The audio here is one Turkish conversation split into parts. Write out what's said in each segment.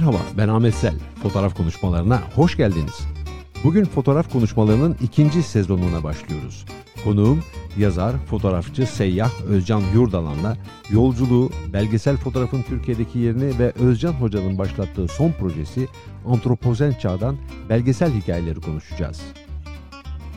Merhaba ben Ahmet Sel. Fotoğraf konuşmalarına hoş geldiniz. Bugün fotoğraf konuşmalarının ikinci sezonuna başlıyoruz. Konuğum yazar, fotoğrafçı, seyyah Özcan Yurdalan'la yolculuğu, belgesel fotoğrafın Türkiye'deki yerini ve Özcan Hoca'nın başlattığı son projesi Antropozen Çağ'dan belgesel hikayeleri konuşacağız.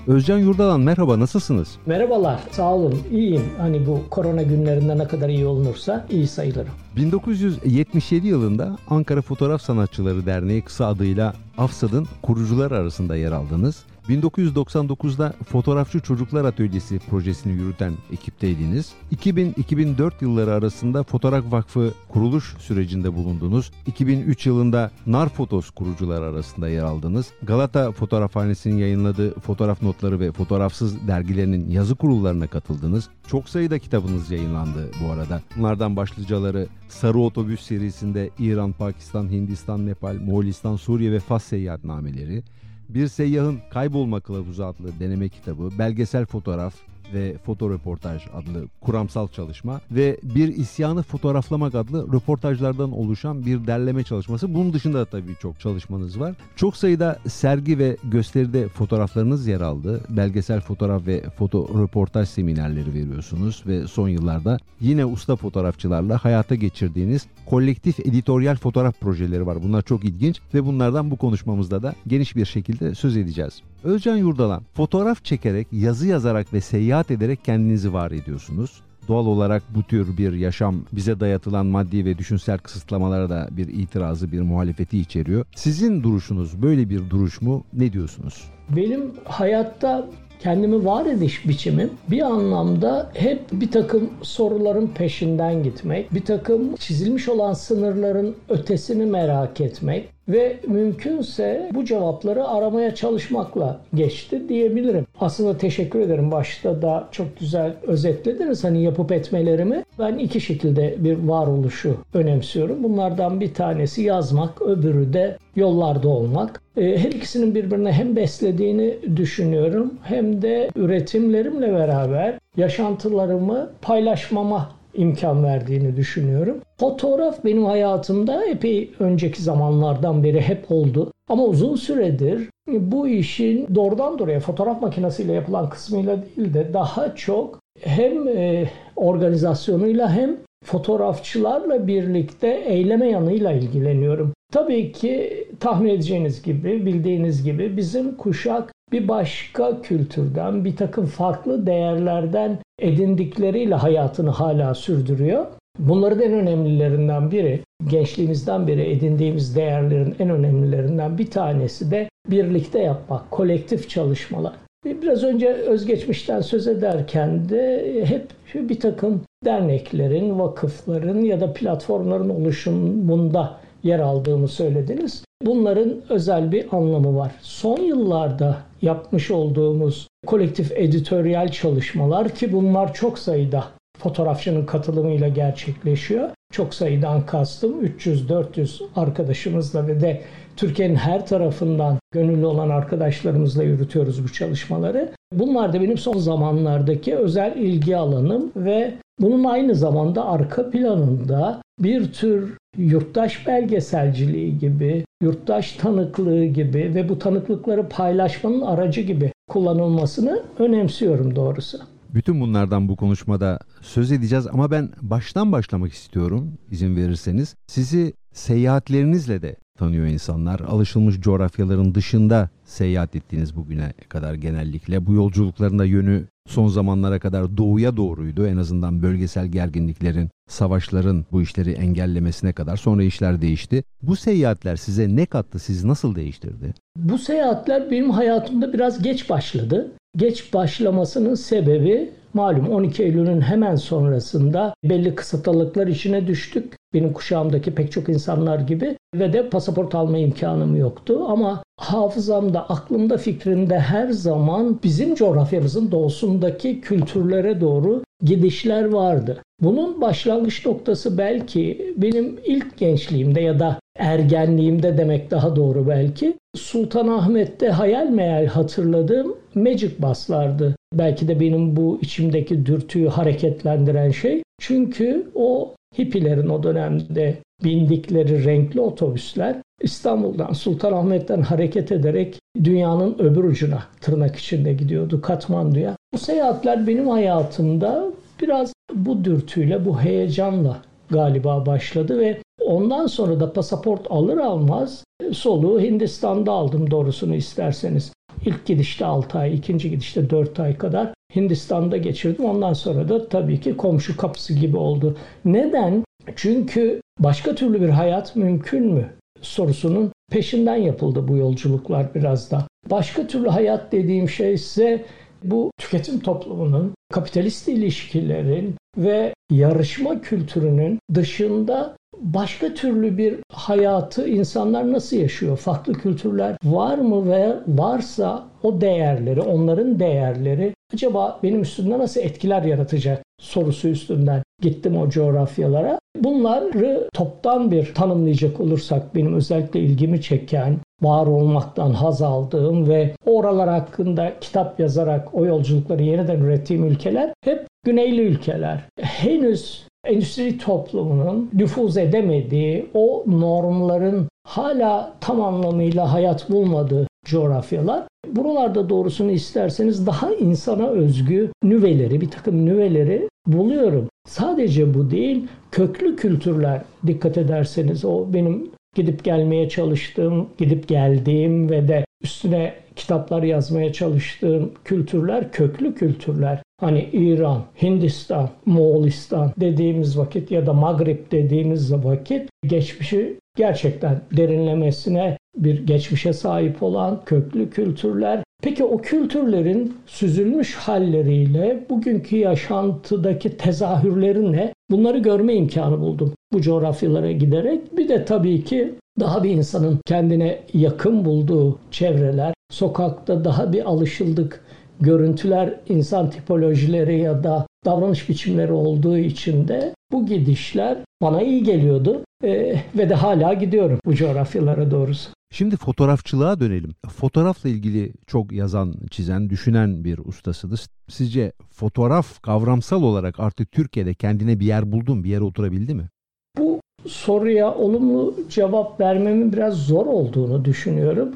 Özcan Yurdalan merhaba nasılsınız? Merhabalar sağ olun iyiyim. Hani bu korona günlerinde ne kadar iyi olunursa iyi sayılırım. 1977 yılında Ankara Fotoğraf Sanatçıları Derneği kısa adıyla AFSAD'ın kurucular arasında yer aldınız. 1999'da Fotoğrafçı Çocuklar Atölyesi projesini yürüten ekipteydiniz. 2000-2004 yılları arasında Fotoğraf Vakfı kuruluş sürecinde bulundunuz. 2003 yılında Narfotos kurucular arasında yer aldınız. Galata Fotoğrafhanesi'nin yayınladığı fotoğraf notları ve fotoğrafsız dergilerinin yazı kurullarına katıldınız. Çok sayıda kitabınız yayınlandı bu arada. Bunlardan başlıcaları Sarı Otobüs serisinde İran, Pakistan, Hindistan, Nepal, Moğolistan, Suriye ve Fas seyahatnameleri, bir Seyyahın Kaybolma Kılavuzu adlı deneme kitabı, belgesel fotoğraf, ve fotoreportaj adlı kuramsal çalışma ve bir isyanı fotoğraflamak adlı röportajlardan oluşan bir derleme çalışması. Bunun dışında da tabii çok çalışmanız var. Çok sayıda sergi ve gösteride fotoğraflarınız yer aldı. Belgesel fotoğraf ve foto röportaj seminerleri veriyorsunuz ve son yıllarda yine usta fotoğrafçılarla hayata geçirdiğiniz kolektif editoryal fotoğraf projeleri var. Bunlar çok ilginç ve bunlardan bu konuşmamızda da geniş bir şekilde söz edeceğiz. Özcan Yurdalan, fotoğraf çekerek, yazı yazarak ve seyahat ederek kendinizi var ediyorsunuz. Doğal olarak bu tür bir yaşam bize dayatılan maddi ve düşünsel kısıtlamalara da bir itirazı, bir muhalefeti içeriyor. Sizin duruşunuz böyle bir duruş mu? Ne diyorsunuz? Benim hayatta kendimi var ediş biçimim bir anlamda hep bir takım soruların peşinden gitmek, bir takım çizilmiş olan sınırların ötesini merak etmek, ve mümkünse bu cevapları aramaya çalışmakla geçti diyebilirim. Aslında teşekkür ederim. Başta da çok güzel özetlediniz hani yapıp etmelerimi. Ben iki şekilde bir varoluşu önemsiyorum. Bunlardan bir tanesi yazmak, öbürü de yollarda olmak. Ee, her ikisinin birbirine hem beslediğini düşünüyorum hem de üretimlerimle beraber yaşantılarımı paylaşmama imkan verdiğini düşünüyorum. Fotoğraf benim hayatımda epey önceki zamanlardan beri hep oldu. Ama uzun süredir bu işin doğrudan doğruya fotoğraf makinesiyle yapılan kısmıyla değil de daha çok hem e, organizasyonuyla hem fotoğrafçılarla birlikte eyleme yanıyla ilgileniyorum. Tabii ki tahmin edeceğiniz gibi, bildiğiniz gibi bizim kuşak bir başka kültürden, bir takım farklı değerlerden edindikleriyle hayatını hala sürdürüyor. Bunların en önemlilerinden biri, gençliğimizden beri edindiğimiz değerlerin en önemlilerinden bir tanesi de birlikte yapmak, kolektif çalışmalar. Biraz önce özgeçmişten söz ederken de hep bir takım derneklerin, vakıfların ya da platformların oluşumunda yer aldığımı söylediniz. Bunların özel bir anlamı var. Son yıllarda yapmış olduğumuz kolektif editoryal çalışmalar ki bunlar çok sayıda fotoğrafçının katılımıyla gerçekleşiyor. Çok sayıdan kastım 300-400 arkadaşımızla ve de Türkiye'nin her tarafından gönüllü olan arkadaşlarımızla yürütüyoruz bu çalışmaları. Bunlar da benim son zamanlardaki özel ilgi alanım ve bunun aynı zamanda arka planında bir tür yurttaş belgeselciliği gibi, yurttaş tanıklığı gibi ve bu tanıklıkları paylaşmanın aracı gibi kullanılmasını önemsiyorum doğrusu. Bütün bunlardan bu konuşmada söz edeceğiz ama ben baştan başlamak istiyorum izin verirseniz. Sizi seyahatlerinizle de tanıyor insanlar. Alışılmış coğrafyaların dışında seyahat ettiğiniz bugüne kadar genellikle. Bu yolculukların da yönü son zamanlara kadar doğuya doğruydu. En azından bölgesel gerginliklerin, savaşların bu işleri engellemesine kadar. Sonra işler değişti. Bu seyahatler size ne kattı? Siz nasıl değiştirdi? Bu seyahatler benim hayatımda biraz geç başladı. Geç başlamasının sebebi malum 12 Eylül'ün hemen sonrasında belli kısıtlılıklar içine düştük. Benim kuşağımdaki pek çok insanlar gibi ve de pasaport alma imkanım yoktu ama hafızamda, aklımda, fikrimde her zaman bizim coğrafyamızın doğusundaki kültürlere doğru gidişler vardı. Bunun başlangıç noktası belki benim ilk gençliğimde ya da ergenliğimde demek daha doğru belki. Sultanahmet'te hayal meyal hatırladığım Magic Bus'lardı. Belki de benim bu içimdeki dürtüyü hareketlendiren şey. Çünkü o hippilerin o dönemde bindikleri renkli otobüsler İstanbul'dan Sultanahmet'ten hareket ederek dünyanın öbür ucuna tırnak içinde gidiyordu Katmandu'ya. Bu seyahatler benim hayatımda biraz bu dürtüyle, bu heyecanla galiba başladı ve ondan sonra da pasaport alır almaz soluğu Hindistan'da aldım doğrusunu isterseniz. İlk gidişte 6 ay, ikinci gidişte 4 ay kadar Hindistan'da geçirdim. Ondan sonra da tabii ki komşu kapısı gibi oldu. Neden? Çünkü başka türlü bir hayat mümkün mü? sorusunun peşinden yapıldı bu yolculuklar biraz da. Başka türlü hayat dediğim şey ise bu tüketim toplumunun, kapitalist ilişkilerin ve yarışma kültürünün dışında başka türlü bir hayatı insanlar nasıl yaşıyor? Farklı kültürler var mı ve varsa o değerleri, onların değerleri acaba benim üstümde nasıl etkiler yaratacak sorusu üstünden gittim o coğrafyalara. Bunları toptan bir tanımlayacak olursak benim özellikle ilgimi çeken, var olmaktan haz aldığım ve oralar hakkında kitap yazarak o yolculukları yeniden ürettiğim ülkeler hep güneyli ülkeler. Henüz endüstri toplumunun nüfuz edemediği, o normların hala tam anlamıyla hayat bulmadığı coğrafyalar. Buralarda doğrusunu isterseniz daha insana özgü nüveleri, bir takım nüveleri buluyorum. Sadece bu değil, köklü kültürler dikkat ederseniz o benim gidip gelmeye çalıştığım, gidip geldiğim ve de üstüne kitaplar yazmaya çalıştığım kültürler köklü kültürler. Hani İran, Hindistan, Moğolistan dediğimiz vakit ya da Magrib dediğimiz vakit geçmişi gerçekten derinlemesine bir geçmişe sahip olan köklü kültürler. Peki o kültürlerin süzülmüş halleriyle bugünkü yaşantıdaki tezahürleri ne? Bunları görme imkanı buldum bu coğrafyalara giderek. Bir de tabii ki daha bir insanın kendine yakın bulduğu çevreler, sokakta daha bir alışıldık görüntüler, insan tipolojileri ya da davranış biçimleri olduğu için de bu gidişler bana iyi geliyordu ee, ve de hala gidiyorum bu coğrafyalara doğrusu. Şimdi fotoğrafçılığa dönelim. Fotoğrafla ilgili çok yazan, çizen, düşünen bir ustasınız. Sizce fotoğraf kavramsal olarak artık Türkiye'de kendine bir yer buldu mu, bir yere oturabildi mi? Bu soruya olumlu cevap vermemin biraz zor olduğunu düşünüyorum.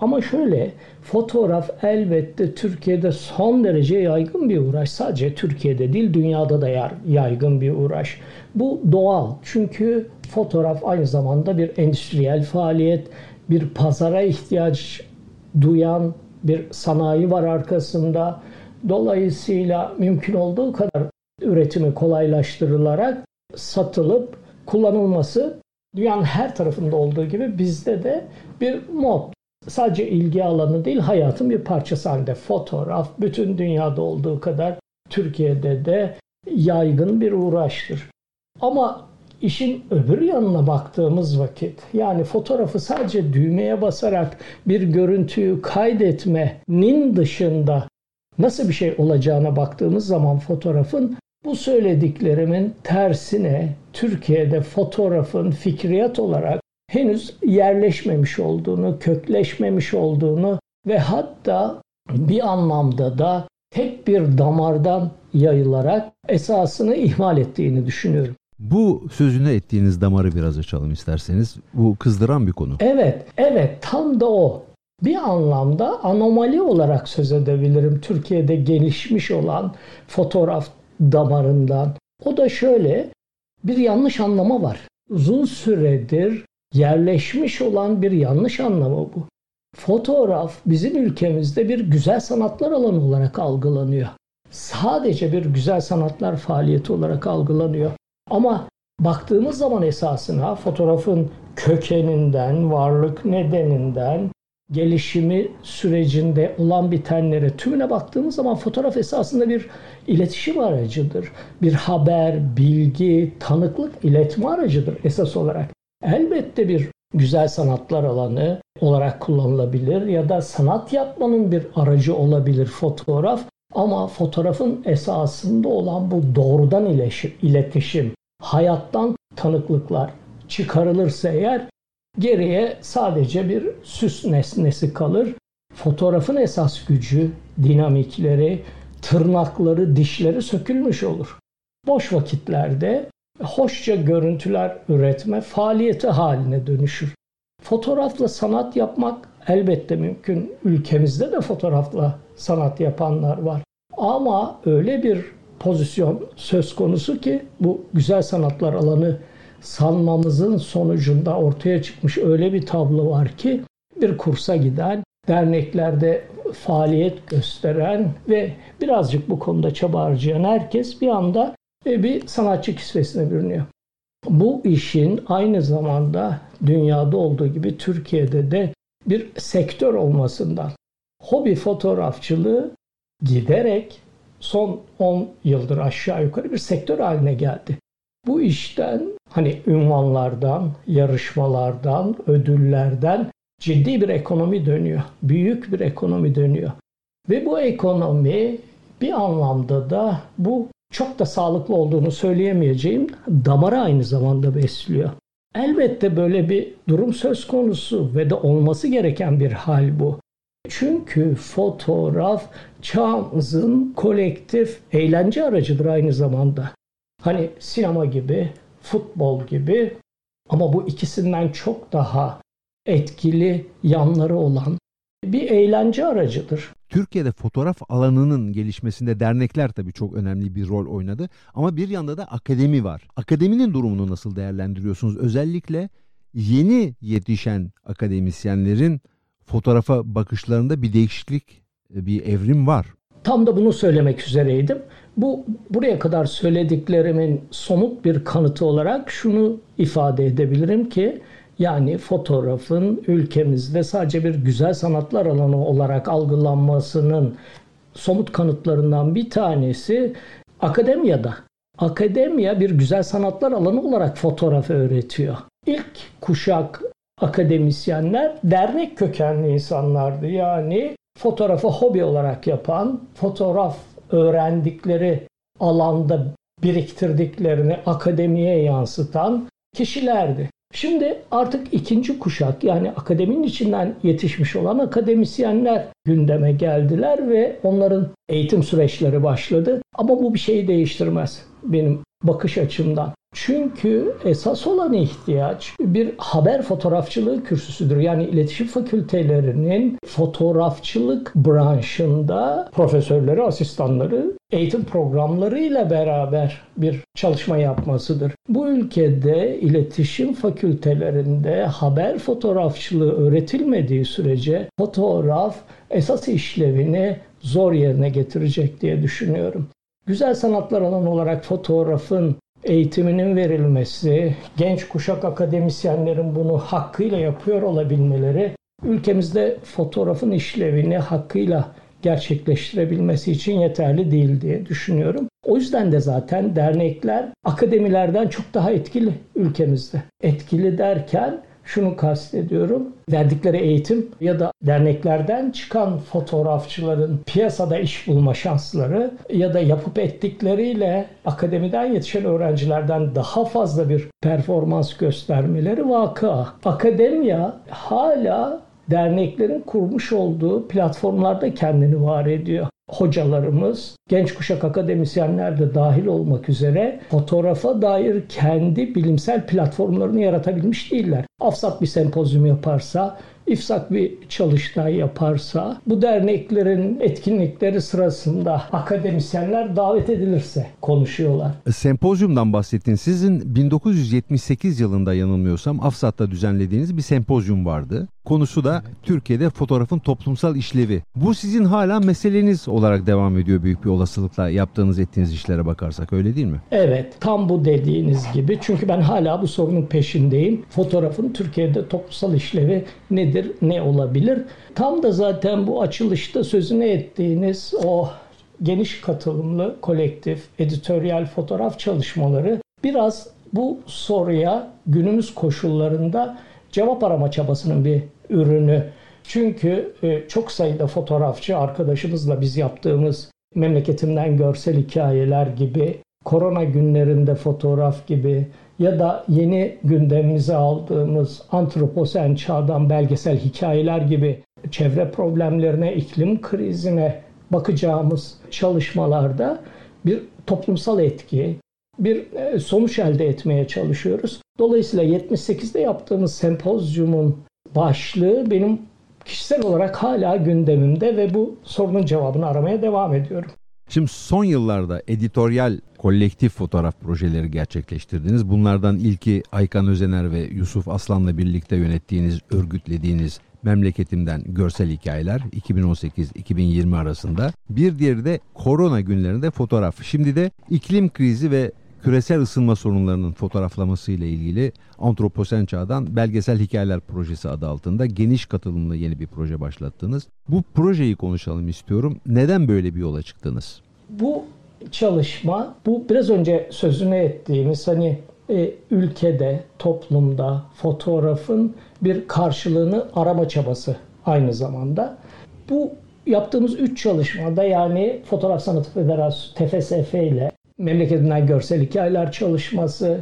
Ama şöyle fotoğraf elbette Türkiye'de son derece yaygın bir uğraş. Sadece Türkiye'de değil dünyada da yaygın bir uğraş. Bu doğal çünkü fotoğraf aynı zamanda bir endüstriyel faaliyet, bir pazara ihtiyaç duyan bir sanayi var arkasında. Dolayısıyla mümkün olduğu kadar üretimi kolaylaştırılarak satılıp kullanılması dünyanın her tarafında olduğu gibi bizde de bir mod sadece ilgi alanı değil hayatın bir parçası halinde fotoğraf bütün dünyada olduğu kadar Türkiye'de de yaygın bir uğraştır. Ama işin öbür yanına baktığımız vakit yani fotoğrafı sadece düğmeye basarak bir görüntüyü kaydetmenin dışında nasıl bir şey olacağına baktığımız zaman fotoğrafın bu söylediklerimin tersine Türkiye'de fotoğrafın fikriyat olarak henüz yerleşmemiş olduğunu, kökleşmemiş olduğunu ve hatta bir anlamda da tek bir damardan yayılarak esasını ihmal ettiğini düşünüyorum. Bu sözünü ettiğiniz damarı biraz açalım isterseniz. Bu kızdıran bir konu. Evet, evet tam da o. Bir anlamda anomali olarak söz edebilirim Türkiye'de gelişmiş olan fotoğraf damarından. O da şöyle bir yanlış anlama var. Uzun süredir yerleşmiş olan bir yanlış anlamı bu. Fotoğraf bizim ülkemizde bir güzel sanatlar alanı olarak algılanıyor. Sadece bir güzel sanatlar faaliyeti olarak algılanıyor. Ama baktığımız zaman esasına fotoğrafın kökeninden, varlık nedeninden, gelişimi sürecinde olan bitenlere tümüne baktığımız zaman fotoğraf esasında bir iletişim aracıdır. Bir haber, bilgi, tanıklık iletme aracıdır esas olarak elbette bir güzel sanatlar alanı olarak kullanılabilir ya da sanat yapmanın bir aracı olabilir fotoğraf ama fotoğrafın esasında olan bu doğrudan iletişim, hayattan tanıklıklar çıkarılırsa eğer geriye sadece bir süs nesnesi kalır. Fotoğrafın esas gücü, dinamikleri, tırnakları, dişleri sökülmüş olur. Boş vakitlerde hoşça görüntüler üretme faaliyeti haline dönüşür. Fotoğrafla sanat yapmak elbette mümkün. Ülkemizde de fotoğrafla sanat yapanlar var. Ama öyle bir pozisyon söz konusu ki bu güzel sanatlar alanı sanmamızın sonucunda ortaya çıkmış öyle bir tablo var ki bir kursa giden, derneklerde faaliyet gösteren ve birazcık bu konuda çaba harcayan herkes bir anda bir sanatçı kisvesine bürünüyor. Bu işin aynı zamanda dünyada olduğu gibi Türkiye'de de bir sektör olmasından hobi fotoğrafçılığı giderek son 10 yıldır aşağı yukarı bir sektör haline geldi. Bu işten hani ünvanlardan, yarışmalardan, ödüllerden ciddi bir ekonomi dönüyor. Büyük bir ekonomi dönüyor. Ve bu ekonomi bir anlamda da bu çok da sağlıklı olduğunu söyleyemeyeceğim damarı aynı zamanda besliyor. Elbette böyle bir durum söz konusu ve de olması gereken bir hal bu. Çünkü fotoğraf çağımızın kolektif eğlence aracıdır aynı zamanda. Hani sinema gibi, futbol gibi ama bu ikisinden çok daha etkili yanları olan bir eğlence aracıdır. Türkiye'de fotoğraf alanının gelişmesinde dernekler tabii çok önemli bir rol oynadı. Ama bir yanda da akademi var. Akademinin durumunu nasıl değerlendiriyorsunuz? Özellikle yeni yetişen akademisyenlerin fotoğrafa bakışlarında bir değişiklik, bir evrim var. Tam da bunu söylemek üzereydim. Bu buraya kadar söylediklerimin somut bir kanıtı olarak şunu ifade edebilirim ki yani fotoğrafın ülkemizde sadece bir güzel sanatlar alanı olarak algılanmasının somut kanıtlarından bir tanesi akademiyada. Akademiya bir güzel sanatlar alanı olarak fotoğrafı öğretiyor. İlk kuşak akademisyenler dernek kökenli insanlardı. Yani fotoğrafı hobi olarak yapan, fotoğraf öğrendikleri alanda biriktirdiklerini akademiye yansıtan kişilerdi. Şimdi artık ikinci kuşak yani akademinin içinden yetişmiş olan akademisyenler gündeme geldiler ve onların eğitim süreçleri başladı. Ama bu bir şeyi değiştirmez benim bakış açımdan. Çünkü esas olan ihtiyaç bir haber fotoğrafçılığı kürsüsüdür. Yani iletişim fakültelerinin fotoğrafçılık branşında profesörleri, asistanları eğitim programlarıyla beraber bir çalışma yapmasıdır. Bu ülkede iletişim fakültelerinde haber fotoğrafçılığı öğretilmediği sürece fotoğraf esas işlevini zor yerine getirecek diye düşünüyorum. Güzel sanatlar alanı olarak fotoğrafın eğitiminin verilmesi, genç kuşak akademisyenlerin bunu hakkıyla yapıyor olabilmeleri ülkemizde fotoğrafın işlevini hakkıyla gerçekleştirebilmesi için yeterli değil diye düşünüyorum. O yüzden de zaten dernekler akademilerden çok daha etkili ülkemizde. Etkili derken şunu kastediyorum. Verdikleri eğitim ya da derneklerden çıkan fotoğrafçıların piyasada iş bulma şansları ya da yapıp ettikleriyle akademiden yetişen öğrencilerden daha fazla bir performans göstermeleri vaka. Akademiya hala derneklerin kurmuş olduğu platformlarda kendini var ediyor hocalarımız, genç kuşak akademisyenler de dahil olmak üzere fotoğrafa dair kendi bilimsel platformlarını yaratabilmiş değiller. Afsat bir sempozyum yaparsa İFSAK bir çalıştay yaparsa bu derneklerin etkinlikleri sırasında akademisyenler davet edilirse konuşuyorlar. Sempozyumdan bahsettin. Sizin 1978 yılında yanılmıyorsam Afsat'ta düzenlediğiniz bir sempozyum vardı. Konusu da evet. Türkiye'de fotoğrafın toplumsal işlevi. Bu sizin hala meseleniz olarak devam ediyor büyük bir olasılıkla yaptığınız ettiğiniz işlere bakarsak öyle değil mi? Evet tam bu dediğiniz gibi. Çünkü ben hala bu sorunun peşindeyim. Fotoğrafın Türkiye'de toplumsal işlevi nedir, ne olabilir? Tam da zaten bu açılışta sözünü ettiğiniz o geniş katılımlı kolektif editoryal fotoğraf çalışmaları biraz bu soruya günümüz koşullarında cevap arama çabasının bir ürünü. Çünkü e, çok sayıda fotoğrafçı arkadaşımızla biz yaptığımız memleketimden görsel hikayeler gibi, korona günlerinde fotoğraf gibi ya da yeni gündemimize aldığımız antroposen çağdan belgesel hikayeler gibi çevre problemlerine, iklim krizine bakacağımız çalışmalarda bir toplumsal etki, bir e, sonuç elde etmeye çalışıyoruz. Dolayısıyla 78'de yaptığımız sempozyumun başlığı benim kişisel olarak hala gündemimde ve bu sorunun cevabını aramaya devam ediyorum. Şimdi son yıllarda editoryal kolektif fotoğraf projeleri gerçekleştirdiniz. Bunlardan ilki Aykan Özener ve Yusuf Aslan'la birlikte yönettiğiniz, örgütlediğiniz Memleketimden Görsel Hikayeler 2018-2020 arasında. Bir diğeri de korona günlerinde fotoğraf. Şimdi de iklim krizi ve küresel ısınma sorunlarının fotoğraflaması ile ilgili Antroposen Çağ'dan Belgesel Hikayeler Projesi adı altında geniş katılımlı yeni bir proje başlattınız. Bu projeyi konuşalım istiyorum. Neden böyle bir yola çıktınız? Bu çalışma, bu biraz önce sözünü ettiğimiz hani e, ülkede, toplumda fotoğrafın bir karşılığını arama çabası aynı zamanda. Bu yaptığımız üç çalışmada yani Fotoğraf Sanatı Federasyonu TFSF ile memleketinden görsel hikayeler çalışması,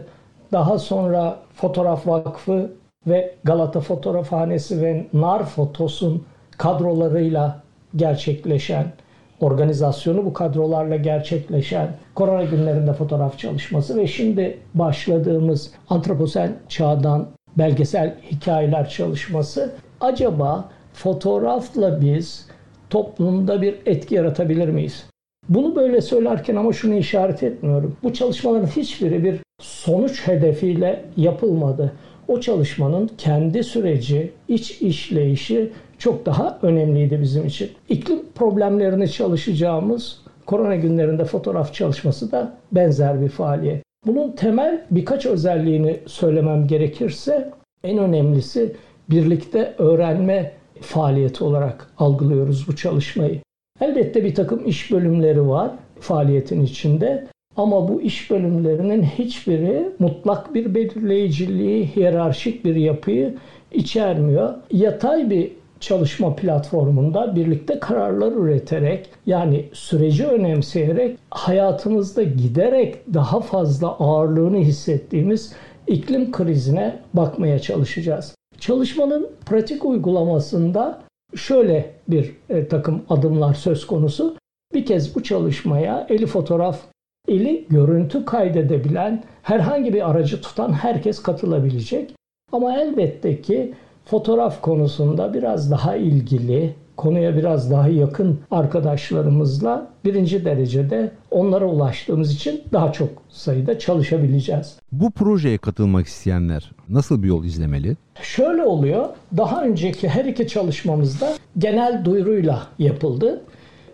daha sonra Fotoğraf Vakfı ve Galata Fotoğrafhanesi ve Nar Fotos'un kadrolarıyla gerçekleşen, organizasyonu bu kadrolarla gerçekleşen korona günlerinde fotoğraf çalışması ve şimdi başladığımız antroposen çağdan belgesel hikayeler çalışması acaba fotoğrafla biz toplumda bir etki yaratabilir miyiz? Bunu böyle söylerken ama şunu işaret etmiyorum. Bu çalışmaların hiçbiri bir sonuç hedefiyle yapılmadı. O çalışmanın kendi süreci, iç işleyişi çok daha önemliydi bizim için. İklim problemlerini çalışacağımız korona günlerinde fotoğraf çalışması da benzer bir faaliyet. Bunun temel birkaç özelliğini söylemem gerekirse en önemlisi birlikte öğrenme faaliyeti olarak algılıyoruz bu çalışmayı. Elbette bir takım iş bölümleri var faaliyetin içinde ama bu iş bölümlerinin hiçbiri mutlak bir belirleyiciliği, hiyerarşik bir yapıyı içermiyor. Yatay bir çalışma platformunda birlikte kararlar üreterek yani süreci önemseyerek hayatımızda giderek daha fazla ağırlığını hissettiğimiz iklim krizine bakmaya çalışacağız. Çalışmanın pratik uygulamasında şöyle bir e, takım adımlar söz konusu. Bir kez bu çalışmaya eli fotoğraf, eli görüntü kaydedebilen, herhangi bir aracı tutan herkes katılabilecek. Ama elbette ki fotoğraf konusunda biraz daha ilgili, konuya biraz daha yakın arkadaşlarımızla birinci derecede onlara ulaştığımız için daha çok sayıda çalışabileceğiz. Bu projeye katılmak isteyenler nasıl bir yol izlemeli? Şöyle oluyor. Daha önceki her iki çalışmamızda genel duyuruyla yapıldı.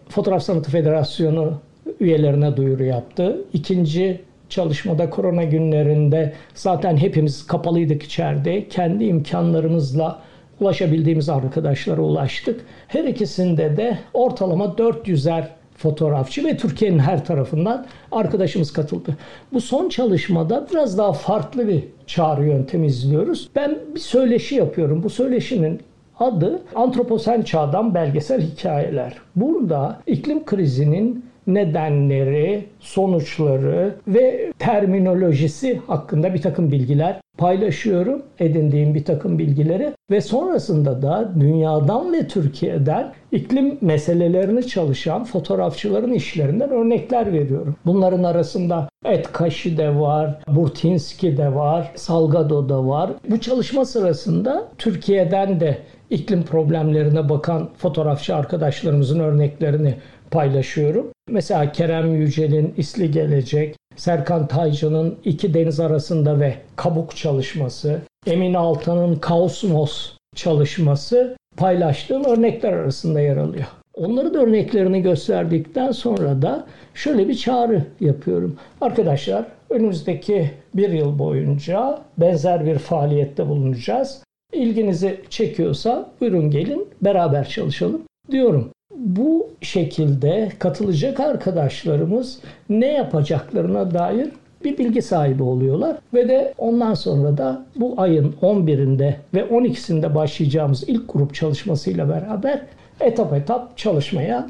Fotoğraf Sanatı Federasyonu üyelerine duyuru yaptı. İkinci çalışmada korona günlerinde zaten hepimiz kapalıydık içeride. Kendi imkanlarımızla ulaşabildiğimiz arkadaşlara ulaştık. Her ikisinde de ortalama 400'er fotoğrafçı ve Türkiye'nin her tarafından arkadaşımız katıldı. Bu son çalışmada biraz daha farklı bir çağrı yöntemi izliyoruz. Ben bir söyleşi yapıyorum. Bu söyleşinin adı Antroposen Çağdan Belgesel Hikayeler. Burada iklim krizinin nedenleri, sonuçları ve terminolojisi hakkında bir takım bilgiler paylaşıyorum edindiğim bir takım bilgileri ve sonrasında da dünyadan ve Türkiye'den iklim meselelerini çalışan fotoğrafçıların işlerinden örnekler veriyorum. Bunların arasında Etkaşi de var, Burtinski de var, Salgado da var. Bu çalışma sırasında Türkiye'den de iklim problemlerine bakan fotoğrafçı arkadaşlarımızın örneklerini paylaşıyorum. Mesela Kerem Yücel'in İsli Gelecek, Serkan Taycı'nın İki Deniz Arasında ve Kabuk çalışması, Emin Altan'ın Kaosmos çalışması paylaştığım örnekler arasında yer alıyor. Onların örneklerini gösterdikten sonra da şöyle bir çağrı yapıyorum. Arkadaşlar önümüzdeki bir yıl boyunca benzer bir faaliyette bulunacağız. İlginizi çekiyorsa buyurun gelin beraber çalışalım diyorum bu şekilde katılacak arkadaşlarımız ne yapacaklarına dair bir bilgi sahibi oluyorlar ve de ondan sonra da bu ayın 11'inde ve 12'sinde başlayacağımız ilk grup çalışmasıyla beraber etap etap çalışmaya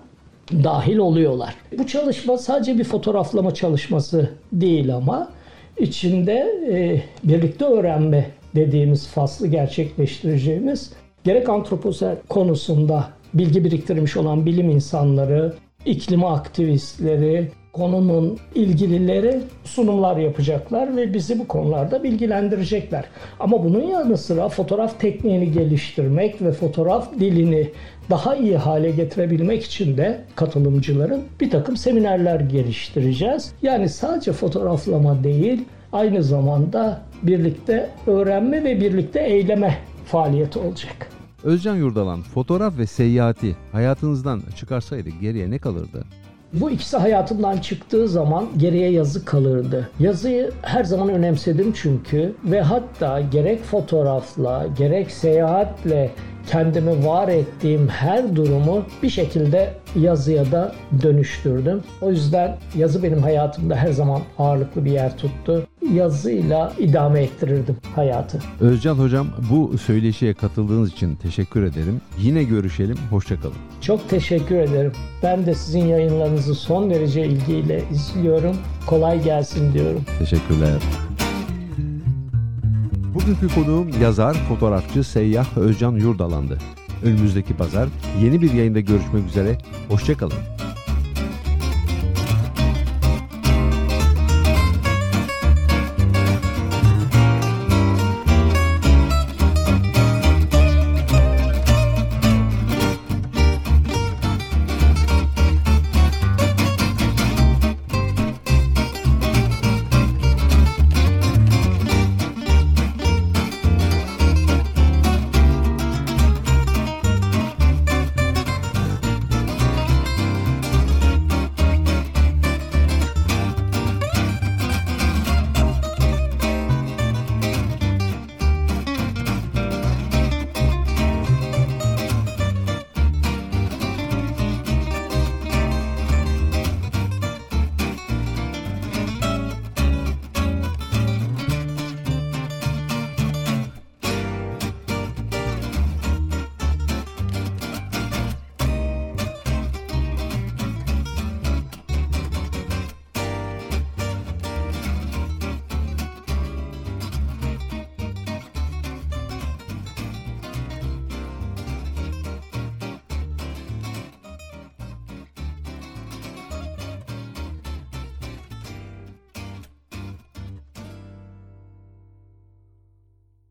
dahil oluyorlar. Bu çalışma sadece bir fotoğraflama çalışması değil ama içinde e, birlikte öğrenme dediğimiz faslı gerçekleştireceğimiz gerek antroposen konusunda bilgi biriktirmiş olan bilim insanları, iklim aktivistleri, konunun ilgilileri sunumlar yapacaklar ve bizi bu konularda bilgilendirecekler. Ama bunun yanı sıra fotoğraf tekniğini geliştirmek ve fotoğraf dilini daha iyi hale getirebilmek için de katılımcıların bir takım seminerler geliştireceğiz. Yani sadece fotoğraflama değil, aynı zamanda birlikte öğrenme ve birlikte eyleme faaliyeti olacak. Özcan Yurdalan fotoğraf ve seyahati hayatınızdan çıkarsaydı geriye ne kalırdı? Bu ikisi hayatımdan çıktığı zaman geriye yazı kalırdı. Yazıyı her zaman önemsedim çünkü ve hatta gerek fotoğrafla gerek seyahatle kendimi var ettiğim her durumu bir şekilde yazıya da dönüştürdüm. O yüzden yazı benim hayatımda her zaman ağırlıklı bir yer tuttu. Yazıyla idame ettirirdim hayatı. Özcan Hocam bu söyleşiye katıldığınız için teşekkür ederim. Yine görüşelim. Hoşçakalın. Çok teşekkür ederim. Ben de sizin yayınlarınızı son derece ilgiyle izliyorum. Kolay gelsin diyorum. Teşekkürler. Bugünkü konuğum yazar, fotoğrafçı, seyyah Özcan Yurdalan'dı. Önümüzdeki pazar yeni bir yayında görüşmek üzere. Hoşçakalın.